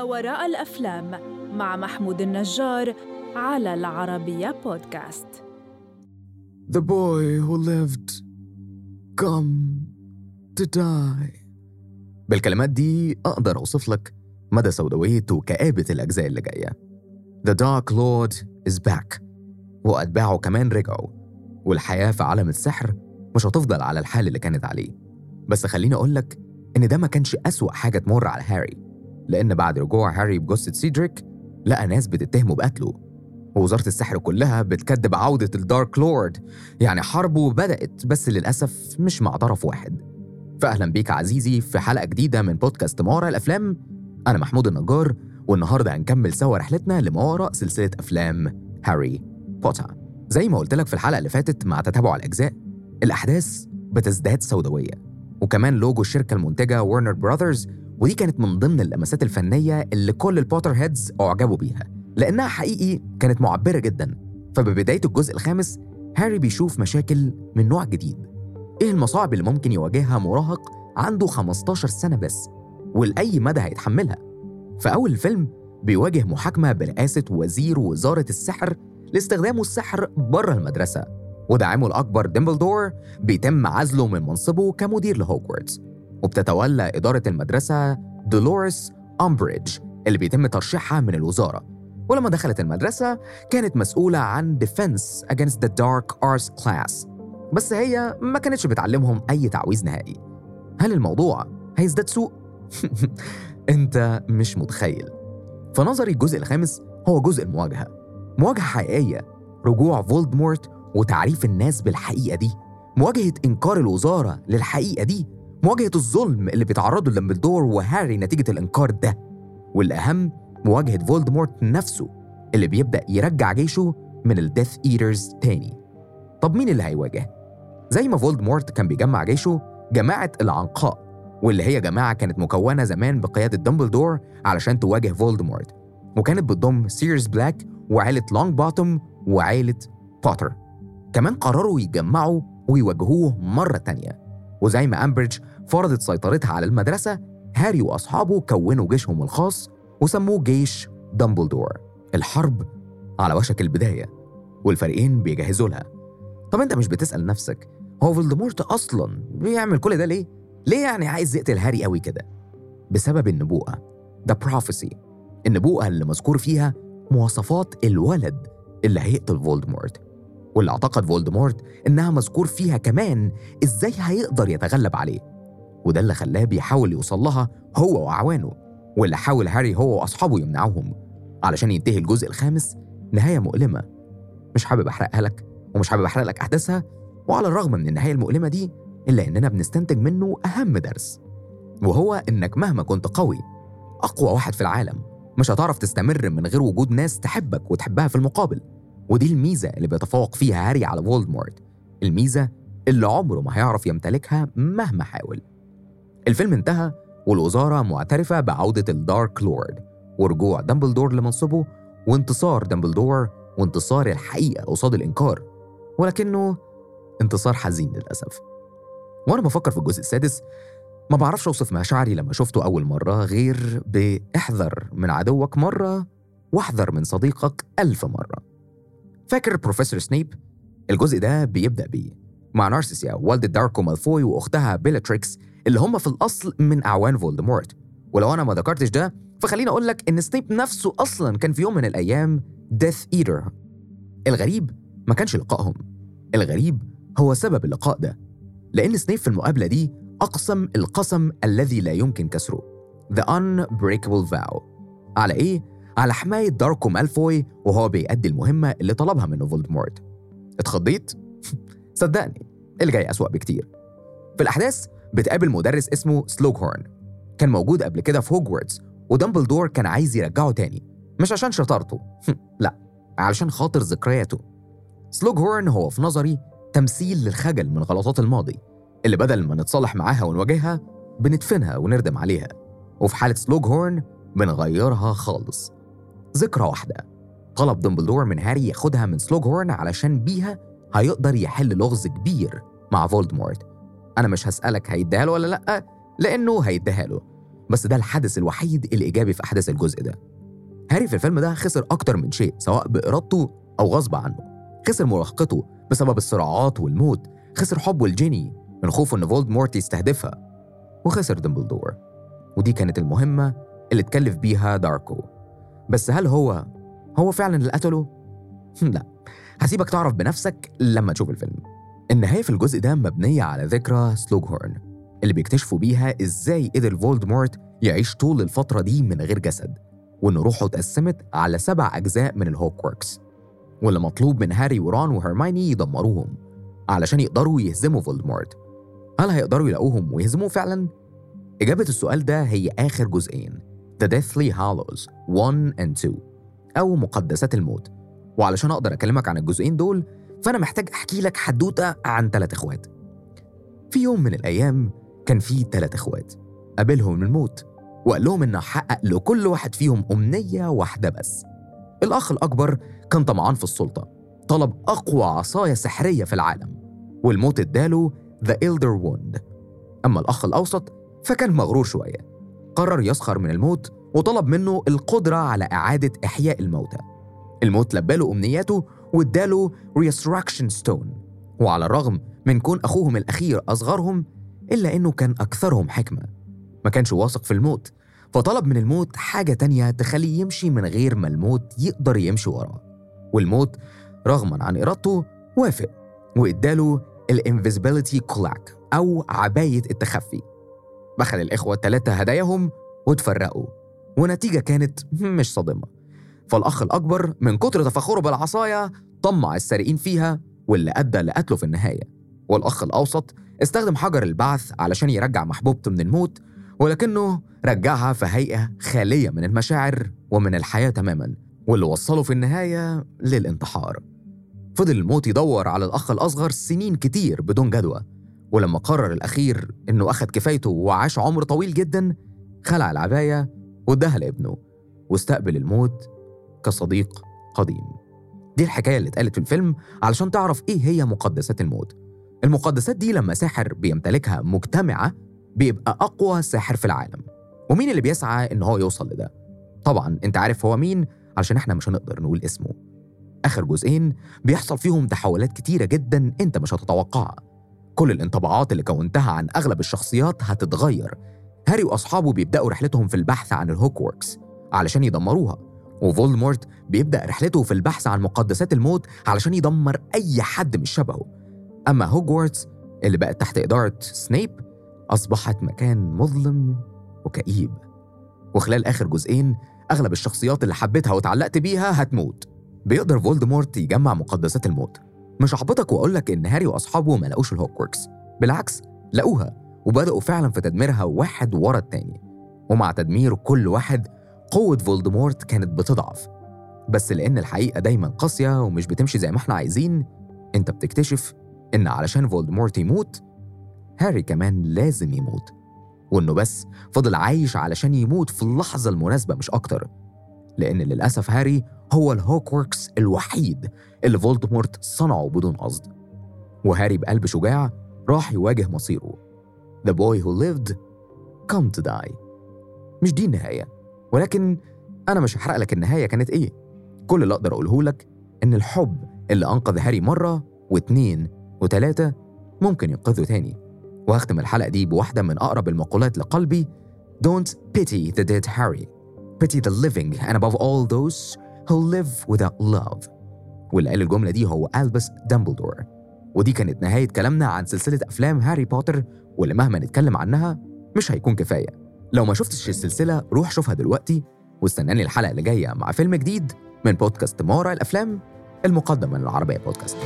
ما وراء الأفلام مع محمود النجار على العربية بودكاست. The boy who lived come to die. بالكلمات دي أقدر أوصف لك مدى سوداوية وكآبة الأجزاء اللي جاية. The Dark Lord is back وأتباعه كمان رجعوا والحياة في عالم السحر مش هتفضل على الحال اللي كانت عليه. بس خليني أقول لك إن ده ما كانش أسوأ حاجة تمر على هاري. لأن بعد رجوع هاري بجثة سيدريك لقى ناس بتتهمه بقتله. ووزارة السحر كلها بتكذب عودة ال Dark Lord. يعني حربه بدأت بس للأسف مش مع طرف واحد. فأهلا بيك عزيزي في حلقة جديدة من بودكاست ما وراء الأفلام. أنا محمود النجار والنهاردة هنكمل سوا رحلتنا لما وراء سلسلة أفلام هاري بوتر. زي ما قلت لك في الحلقة اللي فاتت مع تتابع الأجزاء الأحداث بتزداد سوداوية. وكمان لوجو الشركة المنتجة ورنر براذرز ودي كانت من ضمن اللمسات الفنية اللي كل ال Potterheads أعجبوا بيها لأنها حقيقي كانت معبرة جدا. فببداية الجزء الخامس هاري بيشوف مشاكل من نوع جديد. إيه المصاعب اللي ممكن يواجهها مراهق عنده 15 سنة بس ولأي مدى هيتحملها؟ في أول الفيلم بيواجه محاكمة برئاسة وزير وزارة السحر لاستخدامه السحر بره المدرسة وداعمه الأكبر ديمبلدور بيتم عزله من منصبه كمدير لهوجورتس. وبتتولى إدارة المدرسة دولوريس أمبريدج اللي بيتم ترشيحها من الوزارة. ولما دخلت المدرسة كانت مسؤولة عن Defense Against the Dark Arts Class. بس هي ما كانتش بتعلمهم أي تعويذ نهائي. هل الموضوع هيزداد سوء؟ أنت مش متخيل. في نظري الجزء الخامس هو جزء المواجهة. مواجهة حقيقية رجوع فولدمورت وتعريف الناس بالحقيقة دي. مواجهة إنكار الوزارة للحقيقة دي مواجهة الظلم اللي بيتعرضوا له دمبلدور وهاري نتيجة الإنكار ده والأهم مواجهة فولدمورت نفسه اللي بيبدأ يرجع جيشه من ال Death Eaters تاني طب مين اللي هيواجه؟ زي ما فولدمورت كان بيجمع جيشه جماعة العنقاء واللي هي جماعة كانت مكونة زمان بقيادة دمبلدور علشان تواجه فولدمورت وكانت بتضم سيريوس بلاك وعيلة لونج بوتوم وعيلة بوتر كمان قرروا يتجمعوا ويواجهوه مرة تانية وزي ما أمبريدج فرضت سيطرتها على المدرسة هاري وأصحابه كونوا جيشهم الخاص وسموه جيش دامبلدور الحرب على وشك البداية والفريقين بيجهزوا لها طب أنت مش بتسأل نفسك هو فولدمورت أصلا بيعمل كل ده ليه؟ ليه يعني عايز يقتل هاري قوي كده؟ بسبب النبوءة The Prophecy النبوءة اللي مذكور فيها مواصفات الولد اللي هيقتل فولدمورت واللي أعتقد فولدمورت إنها مذكور فيها كمان إزاي هيقدر يتغلب عليه وده اللي خلاه بيحاول يوصل لها هو وأعوانه واللي حاول هاري هو وأصحابه يمنعوهم. علشان ينتهي الجزء الخامس نهاية مؤلمة. مش حابب أحرقها لك ومش حابب أحرق لك أحداثها وعلى الرغم من النهاية المؤلمة دي إلا إننا بنستنتج منه أهم درس وهو إنك مهما كنت قوي أقوى واحد في العالم مش هتعرف تستمر من غير وجود ناس تحبك وتحبها في المقابل. ودي الميزة اللي بيتفوق فيها هاري على فولدمورت الميزة اللي عمره ما هيعرف يمتلكها مهما حاول. الفيلم انتهى والوزارة معترفة بعودة ال Dark Lord ورجوع دامبلدور لمنصبه وانتصار دامبلدور وانتصار الحقيقة قصاد الإنكار ولكنه انتصار حزين للأسف. وأنا بفكر في الجزء السادس ما بعرفش أوصف مشاعري لما شفته أول مرة غير بإحذر من عدوك مرة وأحذر من صديقك ألف مرة. فاكر بروفيسور سنيب؟ الجزء ده بيبدأ بيه. مع نارسيسا والدة دراكو مالفوي وأختها بيلاتريكس اللي هم في الأصل من أعوان فولدمورت. ولو أنا ما ذكرتش ده فخليني أقول لك إن سنيب نفسه أصلا كان في يوم من الأيام Death Eater الغريب ما كانش لقائهم. الغريب هو سبب اللقاء ده لأن سنيب في المقابلة دي أقسم القسم الذي لا يمكن كسره The Unbreakable Vow. على إيه؟ على حماية دراكو مالفوي وهو بيأدي المهمة اللي طلبها منه فولدمورت. اتخضيت؟ صدقني اللي جاي أسوأ بكتير. في الأحداث بتقابل مدرس اسمه سلوغهورن كان موجود قبل كده في هوجورتس ودامبلدور كان عايز يرجعه تاني. مش عشان شطارته لا علشان خاطر ذكرياته. سلوغهورن هو في نظري تمثيل للخجل من غلطات الماضي اللي بدل ما نتصالح معاها ونواجهها بندفنها ونردم عليها. وفي حالة سلوغهورن بنغيرها خالص. ذكرى واحدة طلب دمبلدور من هاري ياخدها من سلوغهورن علشان بيها هيقدر يحل لغز كبير مع فولدمورت. أنا مش هسألك هيديها له ولا لأ لأنه هيديها له. بس ده الحدث الوحيد الإيجابي في أحداث الجزء ده. هاري في الفيلم ده خسر أكتر من شيء سواء بإرادته أو غصب عنه. خسر مراهقته بسبب الصراعات والموت. خسر حبه لجيني من خوفه إن فولدمورت يستهدفها. وخسر دمبلدور ودي كانت المهمة اللي اتكلف بيها دراكو. بس هل هو هو فعلا اللي قتله؟ لا. هسيبك تعرف بنفسك لما تشوف الفيلم. النهاية في الجزء ده مبنية على ذكرى سلوغهورن اللي بيكتشفوا بيها إزاي قدر فولدمورت يعيش طول الفترة دي من غير جسد وإن روحه اتقسمت على سبع أجزاء من ال Horcrux واللي مطلوب من هاري وران وهرمايني يدمروهم علشان يقدروا يهزموا فولدمورت. هل هيقدروا يلاقوهم ويهزموه فعلا؟ إجابة السؤال ده هي آخر جزئين The Deathly Hallows 1 and 2 أو مقدسات الموت. وعلشان أقدر أكلمك عن الجزئين دول فأنا محتاج أحكي لك حدوتة عن ثلاث إخوات. في يوم من الأيام كان في ثلاث إخوات. قابلهم الموت وقال لهم إنه حقق لكل واحد فيهم أمنية واحدة بس. الأخ الأكبر كان طمعان في السلطة طلب أقوى عصاية سحرية في العالم والموت اداله The Elder Wand. أما الأخ الأوسط فكان مغرور شوية قرر يسخر من الموت وطلب منه القدرة على إعادة إحياء الموتى. الموت لباله أمنياته واداله Resurrection Stone. وعلى الرغم من كون أخوهم الأخير أصغرهم إلا إنه كان أكثرهم حكمة. ما كانش واثق في الموت فطلب من الموت حاجة تانية تخليه يمشي من غير ما الموت يقدر يمشي وراه. والموت رغما عن إرادته وافق وإداله الانفيزبيليتي كولاك أو عباية التخفي. أخذ الإخوة الثلاثة هداياهم وتفرقوا ونتيجة كانت مش صادمة. فالأخ الأكبر من كتر تفخره بالعصاية طمع السارقين فيها واللي أدى لقتله في النهاية. والأخ الأوسط استخدم حجر البعث علشان يرجع محبوبته من الموت ولكنه رجعها في هيئة خالية من المشاعر ومن الحياة تماما واللي وصله في النهاية للانتحار. فضل الموت يدور على الأخ الأصغر سنين كتير بدون جدوى ولما قرر الأخير إنه أخد كفايته وعاش عمر طويل جدا خلع العباية واداها لابنه واستقبل الموت كصديق قديم. دي الحكاية اللي اتقالت في الفيلم علشان تعرف إيه هي مقدسات الموت. المقدسات دي لما ساحر بيمتلكها مجتمعة بيبقى أقوى ساحر في العالم. ومين اللي بيسعى إن هو يوصل لده؟ طبعا أنت عارف هو مين علشان إحنا مش هنقدر نقول اسمه. آخر جزئين بيحصل فيهم تحولات كتيرة جدا أنت مش هتتوقعها. كل الانطباعات اللي كونتها عن أغلب الشخصيات هتتغير. هاري وأصحابه بيبدأوا رحلتهم في البحث عن ال Horcrux علشان يدمروها. وفولدمورت بيبدأ رحلته في البحث عن مقدسات الموت علشان يدمر أي حد مش شبهه. أما هوجورتس اللي بقت تحت إدارة سنيب أصبحت مكان مظلم وكئيب. وخلال آخر جزئين أغلب الشخصيات اللي حبيتها وتعلقت بيها هتموت. بيقدر فولدمورت يجمع مقدسات الموت. مش هحبطك وأقول لك إن هاري وأصحابه ما لقوش ال Horcrux بالعكس لقوها وبدأوا فعلا في تدميرها واحد ورا التاني. ومع تدمير كل واحد قوة فولدمورت كانت بتضعف. بس لأن الحقيقة دايما قاسية ومش بتمشي زي ما إحنا عايزين أنت بتكتشف إن علشان فولدمورت يموت هاري كمان لازم يموت. وإنه بس فضل عايش علشان يموت في اللحظة المناسبة مش أكتر. لأن للأسف هاري هو ال Horcrux الوحيد اللي فولدمورت صنعه بدون قصد. وهاري بقلب شجاع راح يواجه مصيره. The boy who lived come to die. مش دي النهاية. ولكن أنا مش هحرق لك النهاية كانت إيه. كل اللي أقدر أقوله لك إن الحب اللي أنقذ هاري مرة واتنين وتلاتة ممكن ينقذه تاني. وهختم الحلقة دي بواحدة من أقرب المقولات لقلبي. Don't pity the dead Harry. Pity the living and above all those who live without love. واللي قال الجملة دي هو ألبس دامبلدور ودي كانت نهاية كلامنا عن سلسلة أفلام هاري بوتر واللي مهما نتكلم عنها مش هيكون كفاية. لو ما شفتش السلسلة روح شوفها دلوقتي واستناني الحلقة اللي جاية مع فيلم جديد من بودكاست ما وراء الأفلام المقدم من العربية بودكاست.